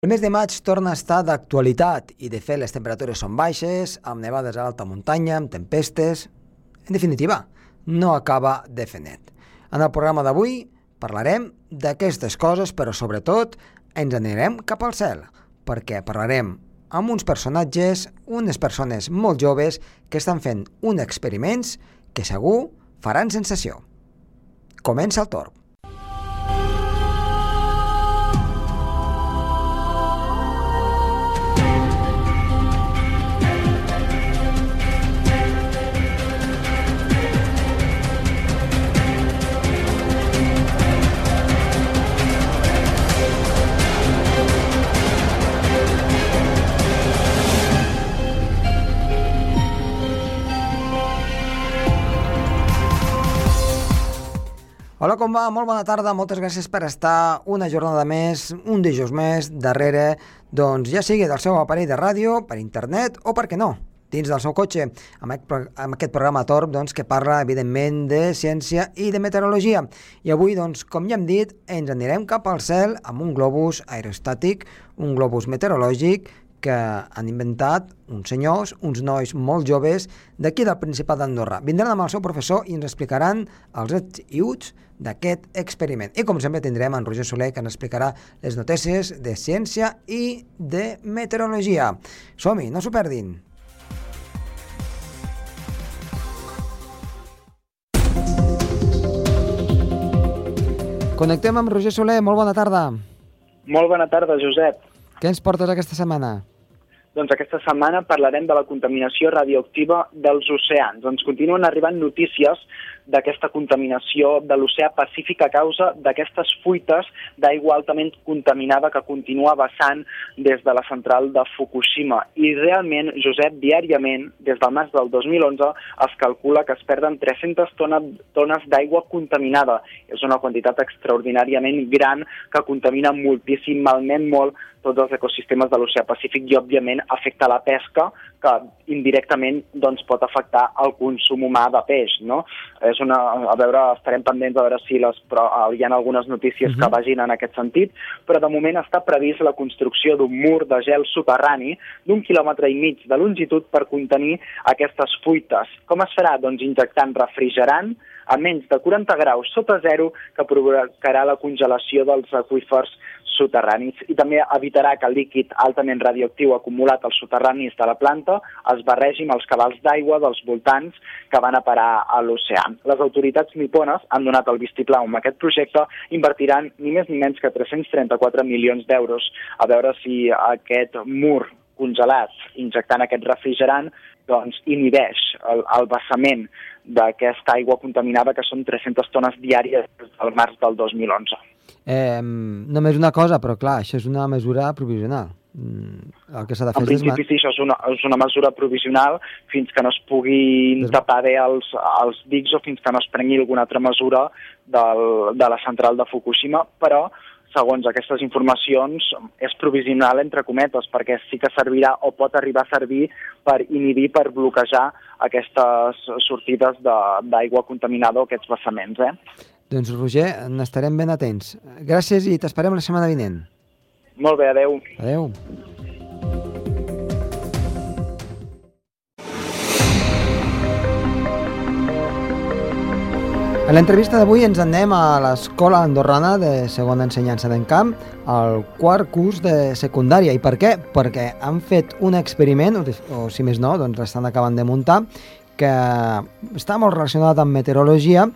El mes de maig torna a estar d'actualitat i, de fet, les temperatures són baixes, amb nevades a l'alta muntanya, amb tempestes... En definitiva, no acaba de fer net. En el programa d'avui parlarem d'aquestes coses, però sobretot ens anirem cap al cel, perquè parlarem amb uns personatges, unes persones molt joves que estan fent uns experiments que segur faran sensació. Comença el torn. Hola, com va? Molt bona tarda, moltes gràcies per estar una jornada més, un dijous més, darrere, doncs ja sigui del seu aparell de ràdio, per internet o, per què no, dins del seu cotxe, amb aquest programa Torb doncs, que parla, evidentment, de ciència i de meteorologia. I avui, doncs, com ja hem dit, ens anirem cap al cel amb un globus aerostàtic, un globus meteorològic que han inventat uns senyors, uns nois molt joves d'aquí del Principat d'Andorra. Vindran amb el seu professor i ens explicaran els ets i uts d'aquest experiment. I com sempre tindrem en Roger Soler que ens explicarà les notícies de ciència i de meteorologia. Som-hi, no s'ho perdin! Connectem amb Roger Soler, molt bona tarda. Molt bona tarda, Josep. Què ens portes aquesta setmana? Doncs aquesta setmana parlarem de la contaminació radioactiva dels oceans. Ens continuen arribant notícies d'aquesta contaminació de l'oceà Pacífic a causa d'aquestes fuites d'aigua altament contaminada que continua vessant des de la central de Fukushima. I realment, Josep, diàriament, des del març del 2011, es calcula que es perden 300 tones, d'aigua contaminada. És una quantitat extraordinàriament gran que contamina moltíssim, malment molt tots els ecosistemes de l'oceà Pacífic i, òbviament, afecta la pesca, que indirectament doncs, pot afectar el consum humà de peix. No? És una, a veure, estarem pendents a veure si les, però, hi ha algunes notícies uh -huh. que vagin en aquest sentit, però de moment està previst la construcció d'un mur de gel soterrani d'un quilòmetre i mig de longitud per contenir aquestes fuites. Com es farà? Doncs injectant refrigerant a menys de 40 graus sota zero que provocarà la congelació dels aqüífers soterranis i també evitarà que el líquid altament radioactiu acumulat als soterranis de la planta es barregi amb els cabals d'aigua dels voltants que van a parar a l'oceà. Les autoritats nipones han donat el vistiplau amb aquest projecte, invertiran ni més ni menys que 334 milions d'euros a veure si aquest mur congelat injectant aquest refrigerant doncs inhibeix el, el vessament d'aquesta aigua contaminada que són 300 tones diàries del març del 2011. Eh, només una cosa, però clar, això és una mesura provisional. Mm, el que s'ha de fer en principi, és... sí, això és una, és una mesura provisional fins que no es puguin Des... tapar bé els, els dics o fins que no es prengui alguna altra mesura del, de la central de Fukushima, però segons aquestes informacions, és provisional entre cometes, perquè sí que servirà o pot arribar a servir per inhibir, per bloquejar aquestes sortides d'aigua contaminada o aquests vessaments. Eh? Doncs, Roger, n'estarem ben atents. Gràcies i t'esperem la setmana vinent. Molt bé, adeu. Adeu. A l'entrevista d'avui ens anem a l'Escola Andorrana de Segona Ensenyança d'Encamp, al quart curs de secundària. I per què? Perquè han fet un experiment, o, si més no, doncs l'estan acabant de muntar, que està molt relacionat amb meteorologia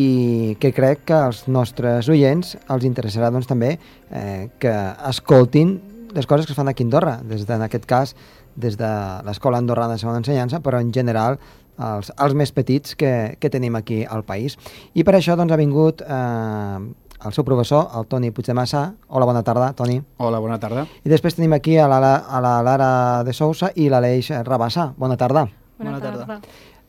i que crec que als nostres oients els interessarà doncs, també eh, que escoltin les coses que es fan aquí a Andorra, des de, en aquest cas des de l'Escola Andorrana de Segona Ensenyança, però en general els, els més petits que, que tenim aquí al país. I per això doncs, ha vingut eh, el seu professor, el Toni Puigdemassa. Hola, bona tarda, Toni. Hola, bona tarda. I després tenim aquí a la, a la Lara de Sousa i l'Aleix Rabassa. Bona tarda. Bona, bona tarda. tarda.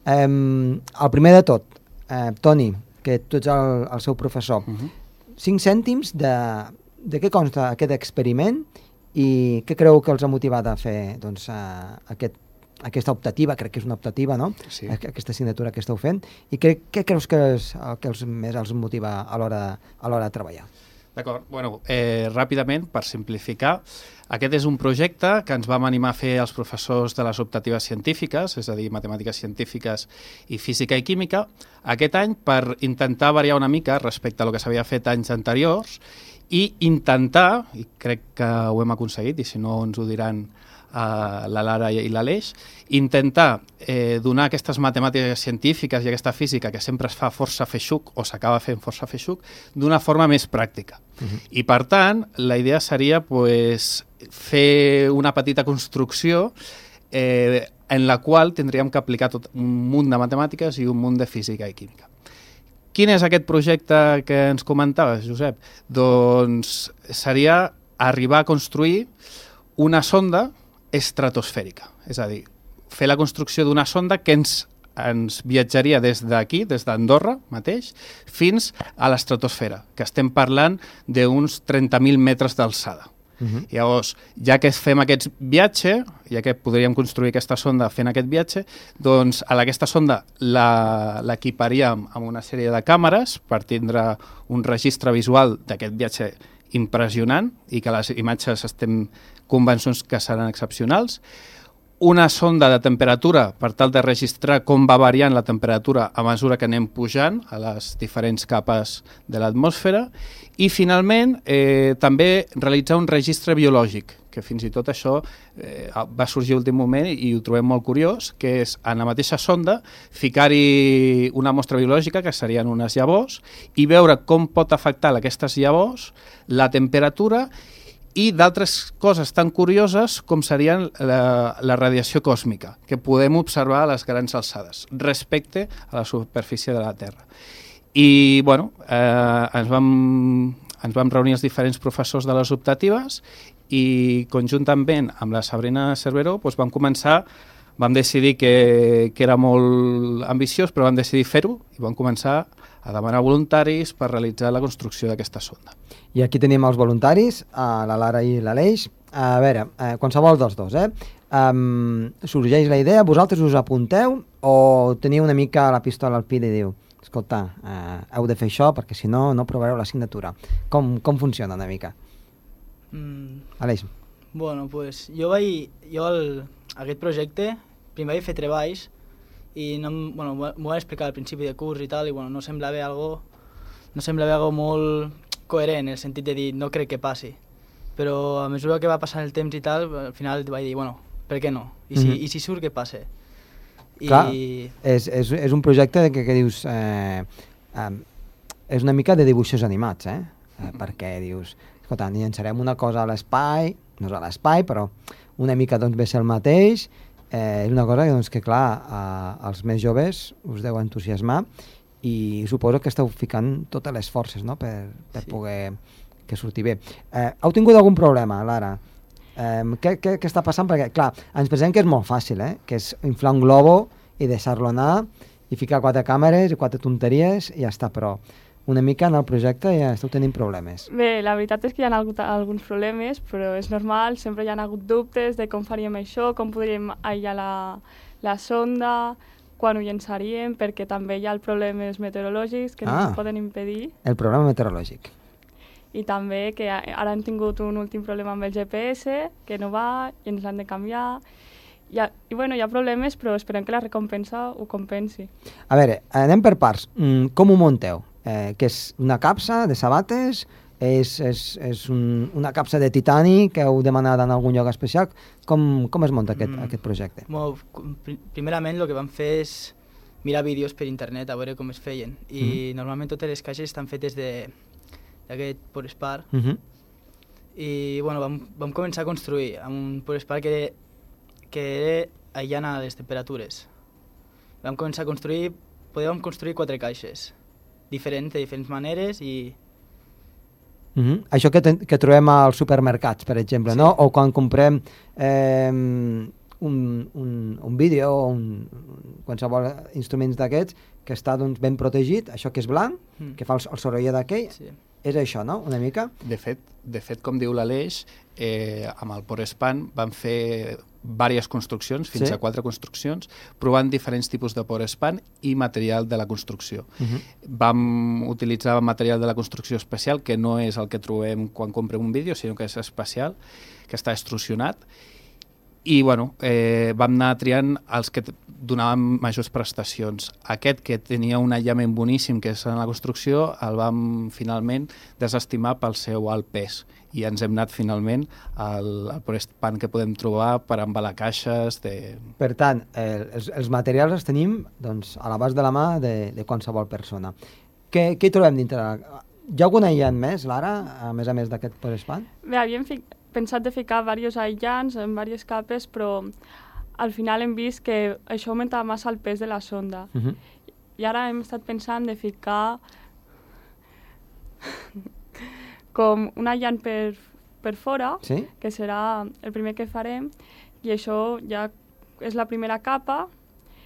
Eh, el primer de tot, eh, Toni, que tu ets el, el seu professor. Uh -huh. Cinc cèntims de, de què consta aquest experiment i què creu que els ha motivat a fer doncs, a, aquest, aquesta optativa, crec que és una optativa, no? Sí. Aquesta assignatura que esteu fent. I què, què creus que és el que els més els motiva a l'hora de treballar? D'acord. Bueno, eh, ràpidament, per simplificar, aquest és un projecte que ens vam animar a fer els professors de les optatives científiques, és a dir, matemàtiques científiques i física i química, aquest any per intentar variar una mica respecte a lo que s'havia fet anys anteriors i intentar, i crec que ho hem aconseguit, i si no ens ho diran uh, la Lara i l'Aleix, intentar eh, donar aquestes matemàtiques científiques i aquesta física que sempre es fa força feixuc o s'acaba fent força feixuc d'una forma més pràctica. Uh -huh. I per tant, la idea seria pues, fer una petita construcció eh, en la qual tindríem que aplicar tot un munt de matemàtiques i un munt de física i química. Quin és aquest projecte que ens comentaves, Josep? Doncs seria arribar a construir una sonda estratosfèrica, és a dir, fer la construcció d'una sonda que ens, ens viatjaria des d'aquí, des d'Andorra mateix, fins a l'estratosfera, que estem parlant d'uns 30.000 metres d'alçada. Uh -huh. Llavors, ja que fem aquest viatge, ja que podríem construir aquesta sonda fent aquest viatge, doncs a aquesta sonda l'equiparíem amb una sèrie de càmeres per tindre un registre visual d'aquest viatge impressionant i que les imatges estem convençons que seran excepcionals, una sonda de temperatura per tal de registrar com va variant la temperatura a mesura que anem pujant a les diferents capes de l'atmosfera. I finalment eh, també realitzar un registre biològic que fins i tot això eh, va sorgir últim moment i ho trobem molt curiós, que és en la mateixa sonda ficar-hi una mostra biològica, que serien unes llavors, i veure com pot afectar aquestes llavors la temperatura i d'altres coses tan curioses com serien la, la radiació còsmica, que podem observar a les grans alçades, respecte a la superfície de la Terra. I, bueno, eh, ens, vam, ens vam reunir els diferents professors de les optatives i conjuntament amb la Sabrina Cerveró doncs vam començar vam decidir que, que era molt ambiciós, però vam decidir fer-ho i vam començar a demanar voluntaris per realitzar la construcció d'aquesta sonda. I aquí tenim els voluntaris, a la Lara i l'Aleix. A veure, eh, qualsevol dels dos, eh? Um, sorgeix la idea, vosaltres us apunteu o teniu una mica la pistola al pit i diu escolta, eh, heu de fer això perquè si no, no provareu la signatura. Com, com funciona una mica? Mm. Aleix. Bueno, pues jo vaig... Jo el, aquest projecte, primer vaig fer treballs i no, bueno, m'ho van explicar al principi de curs i tal, i bueno, no semblava algo, no semblava algo molt coherent, en el sentit de dir no crec que passi. Però a mesura que va passant el temps i tal, al final vaig dir, bueno, per què no? I si, mm -hmm. i si surt, què passa? I... Clar, és, és, és un projecte que, que dius... Eh, eh, és una mica de dibuixos animats, eh? eh perquè dius, escolta, llançarem una cosa a l'espai, no és a l'espai, però una mica doncs ve ser el mateix, eh, és una cosa que, doncs, que clar, eh, els més joves us deu entusiasmar i suposo que esteu ficant totes les forces no? per, per sí. poder que surti bé. Eh, heu tingut algun problema, Lara? Eh, què, què, què està passant? Perquè, clar, ens pensem que és molt fàcil, eh? que és inflar un globo i deixar-lo anar i ficar quatre càmeres i quatre tonteries i ja està, però una mica en el projecte ja esteu tenint problemes. Bé, la veritat és que hi ha hagut alguns problemes, però és normal, sempre hi ha hagut dubtes de com faríem això, com podríem aïllar la, la sonda, quan ho llançaríem, perquè també hi ha els problemes meteorològics que ah, no poden impedir. El problema meteorològic. I també que ara hem tingut un últim problema amb el GPS, que no va i ens l'han de canviar. I, ha, I bueno, hi ha problemes, però esperem que la recompensa ho compensi. A veure, anem per parts. Mm, com ho munteu? Eh, que és una capsa de sabates? és, és, és un, una capsa de titani que heu demanat en algun lloc especial. Com, com es munta aquest, mm. aquest projecte? Bueno, primerament el que vam fer és mirar vídeos per internet a veure com es feien i mm. normalment totes les caixes estan fetes d'aquest Porespar mm -hmm. i bueno, vam, vam començar a construir amb un Porespar que, que era aïllant a les temperatures. Vam començar a construir, podíem construir quatre caixes diferents, de diferents maneres i Uh -huh. Això que, ten, que trobem als supermercats, per exemple, sí. no? o quan comprem eh, un, un, un vídeo o un, qualsevol instruments d'aquests que està doncs, ben protegit, això que és blanc, mm. que fa el, el soroll d'aquell, sí. és això, no?, una mica? De fet, de fet com diu l'Aleix, eh, amb el Porespan van fer diverses construccions, fins Sí. a quatre construccions, provant diferents tipus de porespan i material de la construcció. Uh -huh. Vam utilitzar material de la construcció especial, que no és el que trobem quan comprem un vídeo, sinó que és especial, que està extrusionat, i bueno, eh, vam anar triant els que donaven majors prestacions. Aquest que tenia un aïllament boníssim, que és en la construcció, el vam finalment desestimar pel seu alt pes i ens hem anat finalment al, al pan que podem trobar per embalar caixes de... Per tant, el, els, els materials els tenim doncs, a l'abast de la mà de, de qualsevol persona. Què, què hi trobem dintre? Hi ha algun aïllant més, Lara, a més a més d'aquest Porespan? Bé, havíem fi pensat de ficar diversos aïllants en diverses capes, però al final hem vist que això augmentava massa el pes de la sonda. Uh -huh. I ara hem estat pensant de ficar com un aïllant per, per fora, Sí? que serà el primer que farem, i això ja és la primera capa,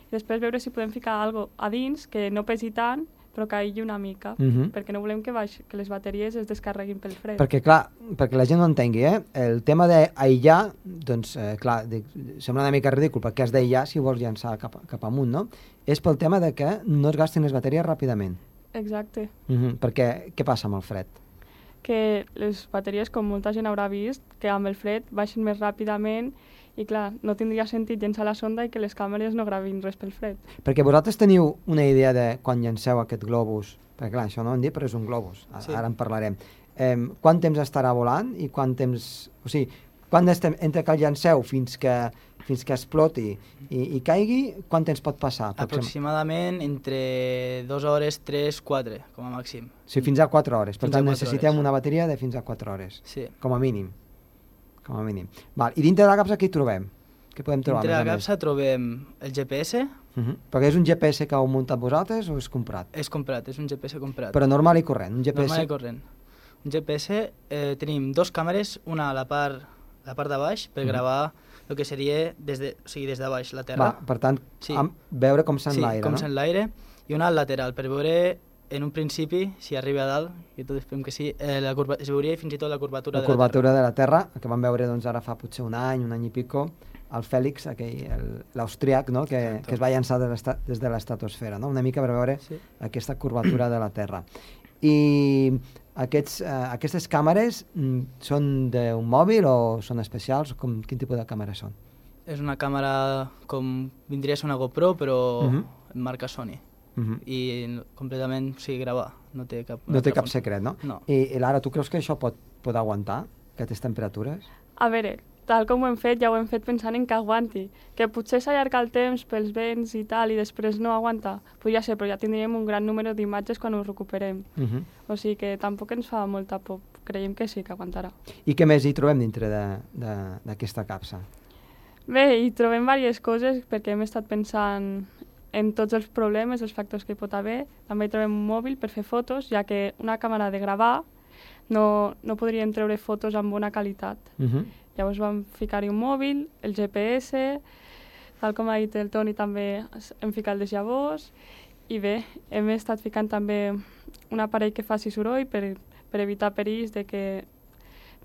i després veure si podem ficar algo a dins que no pesi tant, però que aïlli una mica, Uh -huh. perquè no volem que, baix, que les bateries es descarreguin pel fred. Perquè, clar, perquè la gent no entengui, eh? el tema d'aïllar, doncs, eh, clar, dic, sembla una mica ridícul, perquè has d'aïllar si vols llançar cap, cap amunt, no? És pel tema de que no es gastin les bateries ràpidament. Exacte. Uh -huh. Perquè què passa amb el fred? que les bateries, com molta gent haurà vist, que amb el fred baixen més ràpidament i clar, no tindria sentit llençar la sonda i que les càmeres no gravin res pel fred. Perquè vosaltres teniu una idea de quan llanceu aquest globus, perquè clar, això no ho hem dit, però és un globus, a- Sí. ara en parlarem. Eh, quant temps estarà volant i quant temps... O sigui, quant estem, entre que el llanceu fins que, fins que exploti i, i caigui, quant temps pot passar? Aproxim- Aproximadament entre 2 hores, 3, 4, com a màxim. O sigui, fins a 4 hores. Per Fins tant, necessitem hores. una bateria de fins a 4 hores, Sí. com a mínim. Com a mínim. Val. I dintre de la capsa què hi trobem? Què podem trobar? Dintre a la capsa trobem el GPS, Uh -huh. Perquè és un GPS que heu muntat vosaltres o és comprat? és comprat, és un GPS comprat. Però normal i corrent. Un GPS... Normal i corrent. Un GPS, eh, tenim dos càmeres, una a la part, a la part de baix, per Mhm. gravar el que seria des de, o sigui, des de baix, la terra. Va, per tant, Sí. amb, veure com s'enlaira, sí, com no? s'enlaire, i una al lateral, per veure en un principi, si arriba a dalt, i tot esperem que sí, eh, la curva, es veuria fins i tot la curvatura, La curvatura de la Terra, que vam veure doncs, ara fa potser un any, un any i pico, el Fèlix, l'austriac, no? que, Exacte. que es va llançar de des de l'estratosfera, no? una mica per veure Sí. aquesta curvatura de la Terra. I aquests, eh, aquestes càmeres mm, són d'un mòbil o són especials? Com, quin tipus de càmeres són? És una càmera com vindria a ser una GoPro, però Mhm. en marca Sony. Uh -huh. I completament, o sigui, gravar, no té cap... No té cap secret, no? No. I, i Lara, tu creus que això pot, pot aguantar, aquestes temperatures? A veure, tal com ho hem fet, ja ho hem fet pensant en que aguanti. Que potser s'allarga el temps pels vents i tal, i després no aguanta. Podria ser, però ja tindríem un gran número d'imatges quan ho recuperem. Uh -huh. O sigui que tampoc ens fa molta por. Creiem que sí que aguantarà. I què més hi trobem dintre de- de- d'aquesta capsa? Bé, hi trobem diverses coses perquè hem estat pensant en tots els problemes, els factors que hi pot haver. També hi trobem un mòbil per fer fotos, ja que una càmera de gravar no, no podríem treure fotos amb bona qualitat. Uh -huh. Llavors vam ficar-hi un mòbil, el GPS, tal com ha dit el Toni també hem ficat les llavors i bé, hem estat ficant també un aparell que faci soroll per, per evitar perills de que,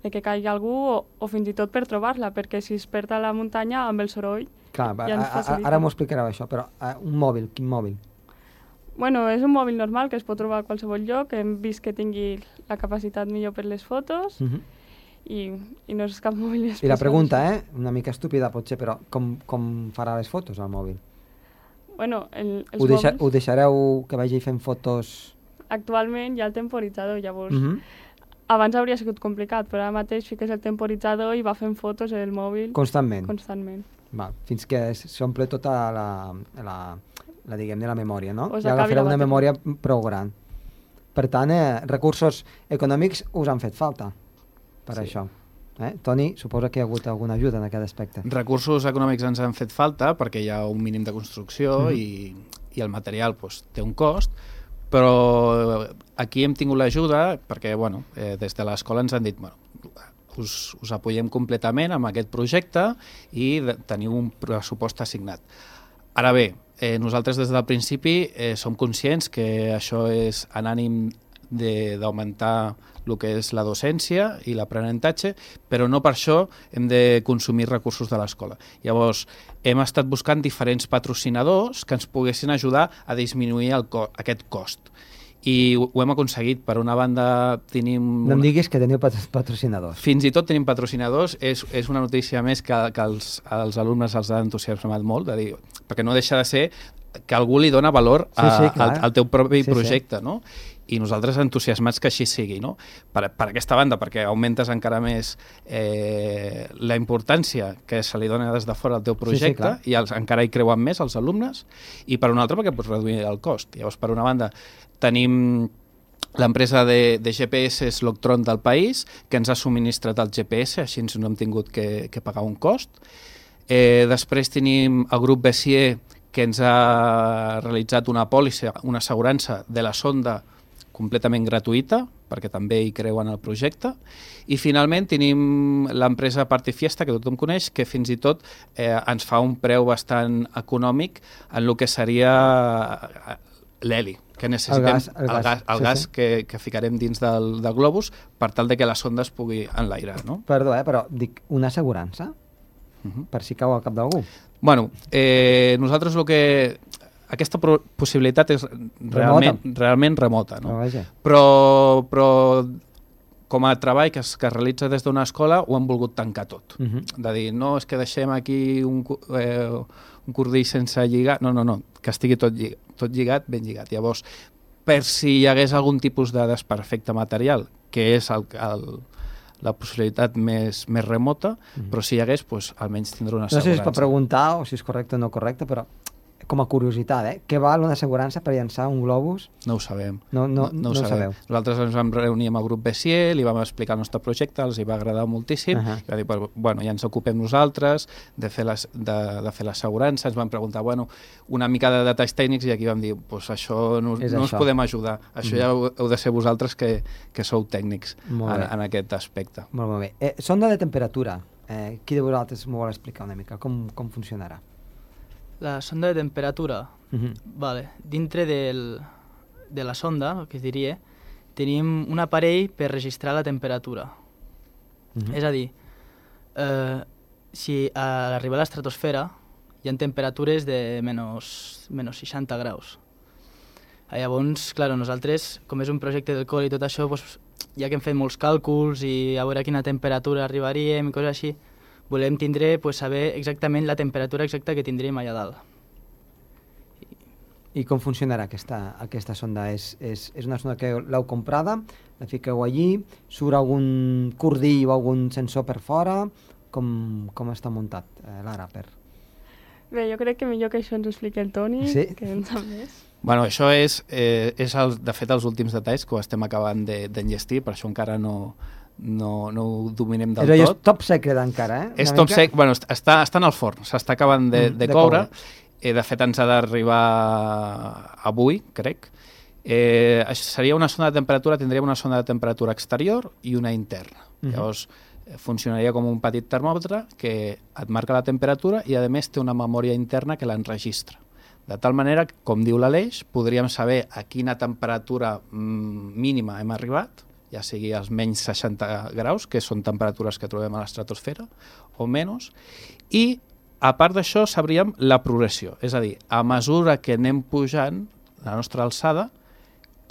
de que caigui algú o, o fins i tot per trobar-la, perquè si es perd a la muntanya amb el soroll... Clar, Ja ens facilita. ara m'ho explicareu això, però uh, un mòbil, quin mòbil? Bueno, és un mòbil normal que es pot trobar a qualsevol lloc, hem vist que tingui la capacitat millor per les fotos Uh -huh. i, i no és cap mòbil I especial. la pregunta, eh, una mica estúpida potser, però com, com farà les fotos al mòbil? Bueno, el, els Ho, deixa, mòbils... ho deixareu que vagi fent fotos... actualment hi ha el temporitzador, llavors Uh -huh. abans hauria sigut complicat, però ara mateix fiques el temporitzador i va fent fotos en el mòbil Constantment. constantment. Va, fins que s'omple tota la, la, la diguem-ne, la memòria, no? O Ja agafareu una memòria prou gran. Per tant, eh, recursos econòmics us han fet falta per Sí. això. Eh? Toni, suposa que hi ha hagut alguna ajuda en aquest aspecte. Recursos econòmics ens han fet falta perquè hi ha un mínim de construcció Mhm. i, i el material doncs, té un cost, però aquí hem tingut l'ajuda perquè bueno, eh, des de l'escola ens han dit bueno, us, us apoyem completament amb aquest projecte i teniu un pressupost assignat. Ara bé, eh, nosaltres des del principi eh, som conscients que això és en ànim d'augmentar el que és la docència i l'aprenentatge, però no per això hem de consumir recursos de l'escola. Llavors, hem estat buscant diferents patrocinadors que ens poguessin ajudar a disminuir el co aquest cost i ho, ho hem aconseguit. Per una banda tenim... No em diguis que teniu patrocinadors. Fins i tot tenim patrocinadors. És, és una notícia més que, que els, als alumnes els ha entusiasmat molt, de dir, perquè no deixa de ser que algú li dona valor a, sí, sí, al, al teu propi sí, projecte, sí. no? I nosaltres entusiasmats que així sigui, no? Per, per aquesta banda, perquè augmentes encara més eh, la importància que se li dona des de fora al teu projecte sí, sí, i els, encara hi creuen més els alumnes, i per una altra perquè pots reduir el cost. Llavors, per una banda, tenim l'empresa de, de GPS és l'Octron del país, que ens ha subministrat el GPS, així no hem tingut que, que pagar un cost. Eh, després tenim el grup Bessier, que ens ha realitzat una pòlissa, una assegurança de la sonda completament gratuïta, perquè també hi creuen el projecte. I finalment tenim l'empresa Partifiesta, que tothom coneix, que fins i tot eh, ens fa un preu bastant econòmic en el que seria eh, l'heli que necessitem, el gas, el gas, el gas, el sí, gas sí. Que, que ficarem dins del, del globus per tal de que la sonda es pugui enlairar. No? Perdó, eh, però dic, una assegurança? Uh. -huh. Per si cau al cap d'algú? Bueno, eh, nosaltres el que aquesta possibilitat és realment remota, realment remota no? Però, però, però com a treball que es, que es realitza des d'una escola ho han volgut tancar tot. Uh -huh. De dir, no, és que deixem aquí un, eh, un cordill sense lligar. No, no, no, que estigui tot, lligat, tot lligat, ben lligat. Llavors, per si hi hagués algun tipus de desperfecte material, que és el, el, la possibilitat més, més remota, mm. però si hi hagués, pues, almenys tindrà una assegurança. No sé si es pot preguntar o si és correcte o no correcte, però com a curiositat, eh? Què val una assegurança per llançar un globus? No ho sabem. No, no, no, no, ho, no ho sabeu. Nosaltres ens vam reunir amb el grup Bessier, li vam explicar el nostre projecte, els hi va agradar moltíssim, uh -huh. i va dir, bueno, ja ens ocupem nosaltres de fer les, de, de fer l'assegurança, ens van preguntar, bueno, una mica de detalls tècnics, i aquí vam dir, pues això no, no això. us podem ajudar, això uh -huh. ja heu, heu de ser vosaltres que, que sou tècnics en, en aquest aspecte. Molt, molt bé. Eh, sonda de temperatura, eh, qui de vosaltres m'ho vol explicar una mica, com, com funcionarà? La sonda de temperatura. Uh -huh. vale. Dintre del, de la sonda, el que es diria, tenim un aparell per registrar la temperatura. Uh -huh. És a dir, eh, si a l'arribar a l'estratosfera hi ha temperatures de menys, menys 60 graus. Llavors, clar, nosaltres, com és un projecte del col i tot això, doncs, ja que hem fet molts càlculs i a veure a quina temperatura arribaríem i coses així, volem tindre, pues, saber exactament la temperatura exacta que tindríem allà dalt. I com funcionarà aquesta, aquesta sonda? És, és, és una sonda que l'heu comprada, la fiqueu allí, surt algun cordill o algun sensor per fora? Com, com està muntat, eh, Lara? Per... Bé, jo crec que millor que això ens ho expliqui el Toni, sí? que en sap més. Bueno, això és, eh, és el, de fet els últims detalls que ho estem acabant d'enllestir, de, per això encara no, no, no ho dominem del Però tot. és top secret encara, eh? És top secret, bueno, està, està en el forn, s'està acabant de, mm, de, de coure. coure. Eh, de fet, ens ha d'arribar avui, crec. Eh, seria una zona de temperatura, tindríem una zona de temperatura exterior i una interna. Mm -hmm. Llavors, eh, funcionaria com un petit termòmetre que et marca la temperatura i, a més, té una memòria interna que l'enregistra. De tal manera com diu l'Aleix, podríem saber a quina temperatura mm, mínima hem arribat, ja sigui als menys 60 graus, que són temperatures que trobem a l'estratosfera, o menys, i a part d'això sabríem la progressió, és a dir, a mesura que anem pujant la nostra alçada,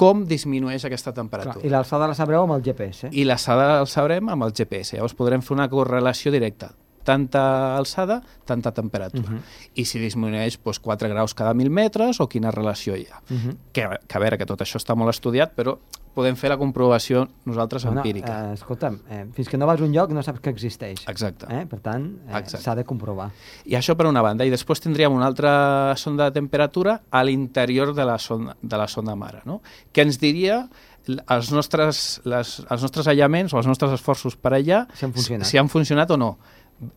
com disminueix aquesta temperatura. Clar, I l'alçada la sabreu amb el GPS. I l'alçada la sabrem amb el GPS. Llavors podrem fer una correlació directa tanta alçada, tanta temperatura. Uh -huh. I si disminueix doncs, 4 graus cada 1.000 metres o quina relació hi ha. Uh -huh. que, que a veure, que tot això està molt estudiat, però podem fer la comprovació nosaltres bueno, empírica. Eh, escolta'm, eh, fins que no vas a un lloc no saps que existeix. Exacte. Eh? Per tant, eh, s'ha de comprovar. I això per una banda. I després tindríem una altra sonda de temperatura a l'interior de, la sonda, de la sonda mare, no? que ens diria els nostres, les, els nostres aïllaments o els nostres esforços per allà si han funcionat, si han funcionat o no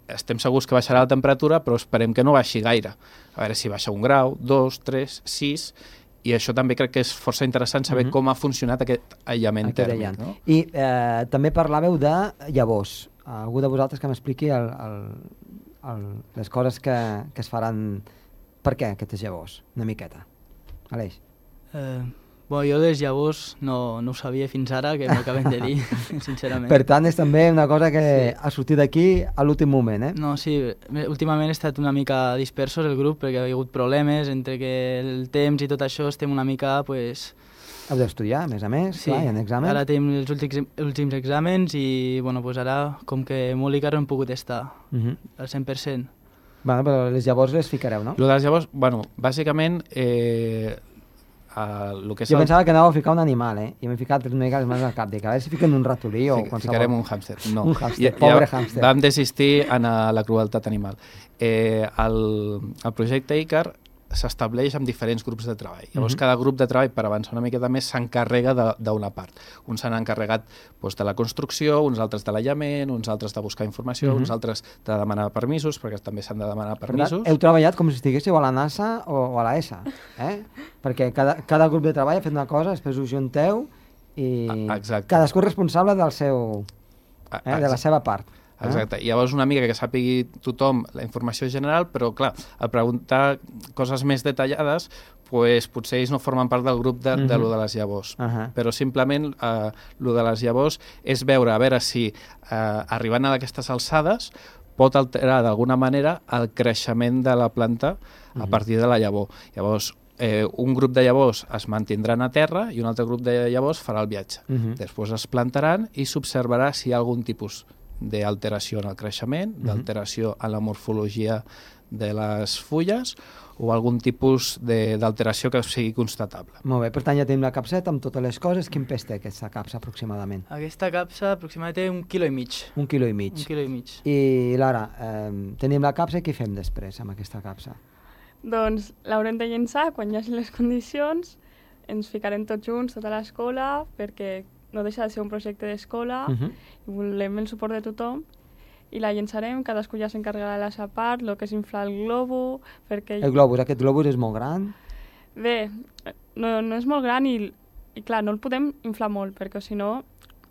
estem segurs que baixarà la temperatura, però esperem que no baixi gaire. A veure si baixa un grau, dos, tres, sis, i això també crec que és força interessant saber mm -hmm. com ha funcionat aquest aïllament aquest tèrmic. Aïllant. No? I eh, també parlàveu de llavors. Algú de vosaltres que m'expliqui el, el, el, les coses que, que es faran... Per què aquestes llavors? Una miqueta. Aleix. Eh, Bueno, jo les llavors no, no ho sabia fins ara, que m'ho acaben de dir, sincerament. Per tant, és també una cosa que sí. ha sortit d'aquí a l'últim moment, eh? No, sí, últimament he estat una mica dispersos el grup perquè hi ha hagut problemes entre que el temps i tot això estem una mica, pues, Heu d'estudiar, a més a més, Sí, clar, hi ha exàmens. ara tenim els últims, últims exàmens i bueno, pues ara, com que molt i no hem pogut estar Uh -huh. al 100%. bueno, però les llavors les ficareu, no? Lo de les llavors, bueno, bàsicament, eh, el, el que és Jo el- pensava que anàveu a ficar un animal, eh? I m'he ficat una mica les mans al cap. Dic, a veure si fiquen un ratolí o Fic- qualsevol. Ficarem un hàmster. No. Un hàmster, pobre hàmster. Vam desistir en eh, la crueltat animal. Eh, el, el projecte ICAR s'estableix amb diferents grups de treball. Llavors, Mhm. cada grup de treball, per avançar una miqueta més, s'encarrega d'una part. Uns s'han encarregat doncs, de la construcció, uns altres de l'aïllament, uns altres de buscar informació, Mhm. uns altres de demanar permisos, perquè també s'han de demanar Per tant, permisos. heu treballat com si estiguéssiu a la NASA o, o a la ESA, eh? Perquè cada, cada grup de treball ha fet una cosa, després us junteu i Ah, exacte. cadascú és responsable del seu, Ah, eh, de la seva part. Eh? Exacte. I llavors una mica que sàpigui tothom la informació general, però clar, al preguntar coses més detallades, pues, potser ells no formen part del grup de, de Mhm. lo de les llavors. Uh -huh. Però simplement eh, lo de les llavors és veure, a veure si eh, arribant a aquestes alçades pot alterar d'alguna manera el creixement de la planta a Mhm. partir de la llavor. Llavors, eh, un grup de llavors es mantindran a terra i un altre grup de llavors farà el viatge. Uh -huh. Després es plantaran i s'observarà si hi ha algun tipus d'alteració en el creixement, Mhm. d'alteració en la morfologia de les fulles o algun tipus de- d'alteració que sigui constatable. Molt bé, per tant ja tenim la capseta amb totes les coses. Quin pes té aquesta capsa aproximadament? Aquesta capsa aproximadament té un quilo i mig. Un quilo i mig. Un quilo i mig. I Lara, eh, tenim la capsa i què fem després amb aquesta capsa? Doncs l'haurem de llençar quan hi hagi les condicions, ens ficarem tots junts, tota l'escola, perquè no deixa de ser un projecte d'escola, Uh -huh. i volem el suport de tothom, i la llençarem, cadascú ja s'encarregarà de la seva part, el que és inflar el globo, perquè... El globus, aquest globus és molt gran. Bé, no, no és molt gran i, i clar, no el podem inflar molt, perquè si no,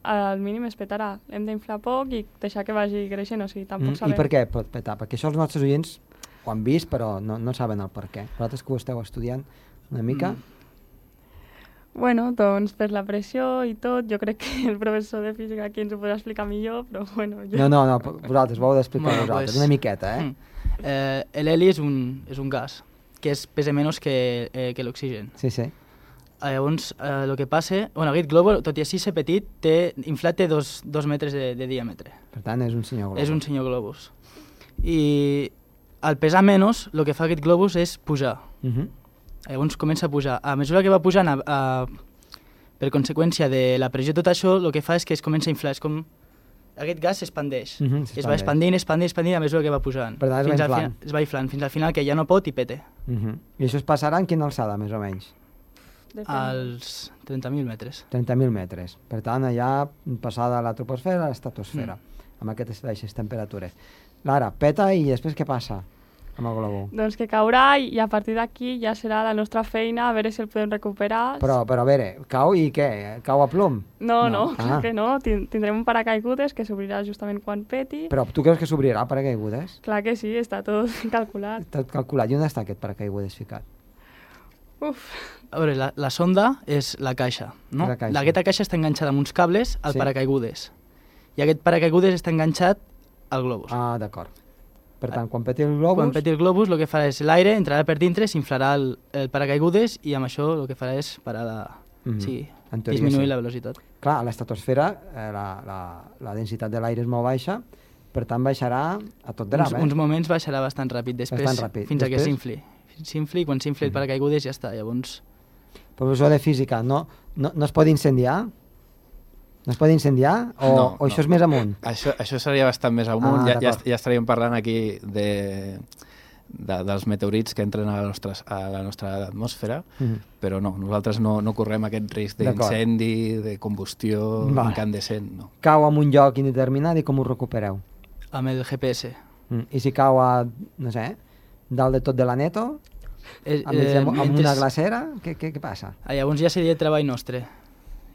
al mínim es petarà. Hem d'inflar poc i deixar que vagi creixent, o sigui, tampoc Mm, I sabem. per què pot petar? Perquè això els nostres oients ho han vist, però no, no saben el per què. Vosaltres que ho esteu estudiant una mica... Mm. Bueno, doncs per la pressió i tot, jo crec que el professor de física aquí ens ho podrà explicar millor, però bueno, jo... No, no, no, vosaltres, ho heu d'explicar Bueno, vosaltres, pues- una miqueta, eh? Mm. Eh, el heli és un, és un gas que és, pesa menys que, eh, que l'oxigen. Sí, sí. Eh, llavors, eh, el que passa... Bueno, aquest globo, tot i així ser petit, té, inflat té dos, dos metres de, de diàmetre. Per tant, és un senyor globus. És un senyor globus. I al pesar menys, el que fa aquest globus és pujar. Uh -huh. Llavors comença a pujar. A mesura que va pujant, a, a, per conseqüència de la pressió, tot això, el que fa és que es comença a inflar. És com... Aquest gas s'expandeix. Mhm, I es va expandint, expandint, expandint a mesura que va pujant. Per tant, es va Fins al inflant. final- es va inflant, fins al final que ja no pot i pete. Uh -huh. I això es passarà en quina alçada, més o menys? Depèn. Als 30.000 metres. 30.000 metres. Per tant, allà passada la troposfera a l'estratosfera, mm. amb aquestes baixes temperatures. Lara, peta i després què passa amb el globo? Doncs que caurà i, i a partir d'aquí ja serà la nostra feina a veure si el podem recuperar. Però, però a veure, cau i què? Cau a plom? No, No. no, Ah. que no. Tin- Tindrem un paracaigudes que s'obrirà justament quan peti. Però tu creus que s'obrirà paracaigudes? Clar que sí, està tot calculat. Tot calculat. I on està aquest paracaigudes ficat? Uf, A veure, la, la sonda és la caixa, no? La caixa. Aquesta caixa està enganxada amb uns cables al Sí. paracaigudes. I aquest paracaigudes està enganxat al globus. Ah, d'acord. Per tant, quan peti el globus... Quan peti el globus, el que farà és l'aire entrarà per dintre, s'inflarà el, el paracaigudes i amb això el que farà és parar la... Mhm. Sí, En teoria, disminuir sí. la velocitat. Clar, a l'estratosfera eh, la, la, la densitat de l'aire és molt baixa, per tant baixarà a tot drap, uns, eh? uns moments baixarà bastant ràpid, després, Bastant ràpid. fins a que Després? s'infli. S'infli, quan s'infli el paracaigudes ja està, llavors... Professor de física, no, no, no es pot incendiar? No es pot incendiar? O, No, o això no. és més amunt? Això, això seria bastant més amunt, Ah, ja, ja, ja estaríem parlant aquí de, de, dels meteorits que entren a la nostra, a la nostra atmosfera, Mhm. però no, nosaltres no, no correm aquest risc d'incendi, de combustió Vale. incandescent, no. Cau en un lloc indeterminat i com ho recupereu? Amb el GPS. Mm. I si cau a, no sé, dalt de tot de la neto, Eh, amb, eh, amb una mentre- glacera, què, què, què passa? Ah, llavors ja seria treball nostre.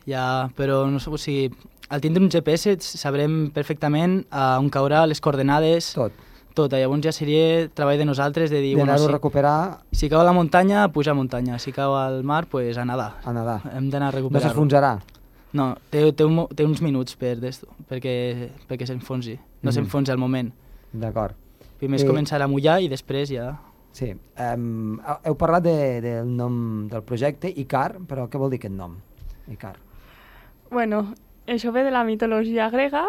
Ja, però no sé, o sigui, al tindre un GPS sabrem perfectament a on caurà les coordenades, Tot. tota. Llavors ja seria treball de nosaltres de dir... D'anar-ho si, a recuperar si cau a la muntanya, puja a muntanya. Si cau al mar, pues a nedar. a nedar. Hem d'anar a No recuperar-ho. s'enfonsarà. No, té, té, un, té uns minuts per d'esto, perquè, perquè s'enfonsi. No Mhm. s'enfonsi al moment. D'acord. Primer és Eh, començar a mullar i després ja... Sí. Um, heu parlat de, del nom del projecte, Icar, però què vol dir aquest nom? Icar. Bueno, això ve de la mitologia grega.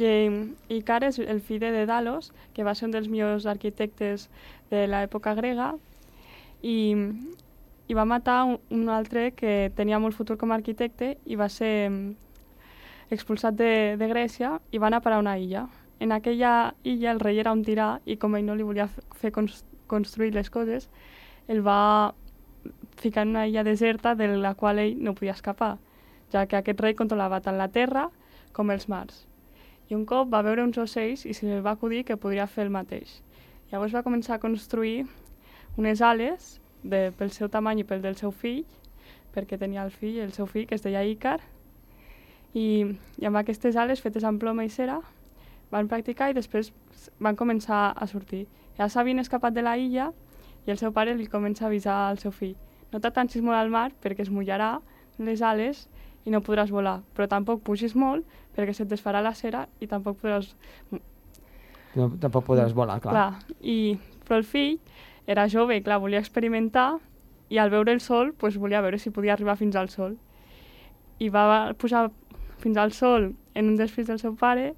I Icar és el fill de Dalos, que va ser un dels millors arquitectes de l'època grega, i, i va matar un, un altre que tenia molt futur com a arquitecte i va ser mm, expulsat de, de Grècia i va anar a parar a una illa. En aquella illa el rei era un tirà i com ell no li volia fer cons construir les coses, el va ficar en una illa deserta de la qual ell no podia escapar, ja que aquest rei controlava tant la terra com els mars. I un cop va veure uns ocells i se li va acudir que podria fer el mateix. Llavors va començar a construir unes ales de, pel seu tamany i pel del seu fill, perquè tenia el fill, el seu fill, que es deia Ícar, i, i amb aquestes ales fetes amb ploma i cera van practicar i després van començar a sortir. Ja s'havien escapat de la illa i el seu pare li comença a avisar al seu fill no t'atancis molt al mar perquè es mullarà les ales i no podràs volar, però tampoc pugis molt perquè se't desfarà la cera i tampoc podràs... No, tampoc podràs volar, clar. Clar, i, però el fill era jove i clar, volia experimentar i al veure el sol pues, volia veure si podia arribar fins al sol. I va pujar fins al sol en un dels fills del seu pare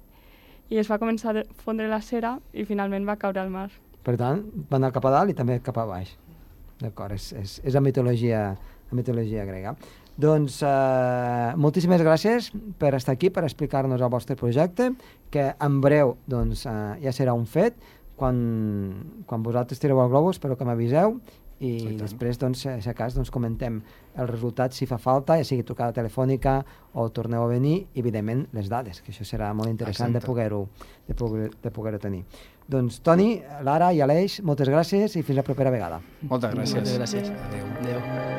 i es va començar a fondre la cera i finalment va caure al mar. Per tant, va anar cap a dalt i també cap a baix. D'acord, és, és, és la mitologia, la mitologia grega. Doncs eh, moltíssimes gràcies per estar aquí, per explicar-nos el vostre projecte, que en breu doncs, eh, ja serà un fet, quan, quan vosaltres tireu el globus, però que m'aviseu, i Exacte. després, doncs, si a cas, doncs, comentem el resultat si fa falta, ja sigui trucada telefònica o torneu a venir, i evidentment les dades, que això serà molt interessant de Exacte. poder-ho de poder, de poder tenir. Doncs Toni, Lara i Aleix, moltes gràcies i fins la propera vegada. Moltes gràcies. Moltes gràcies. Adéu. Adéu.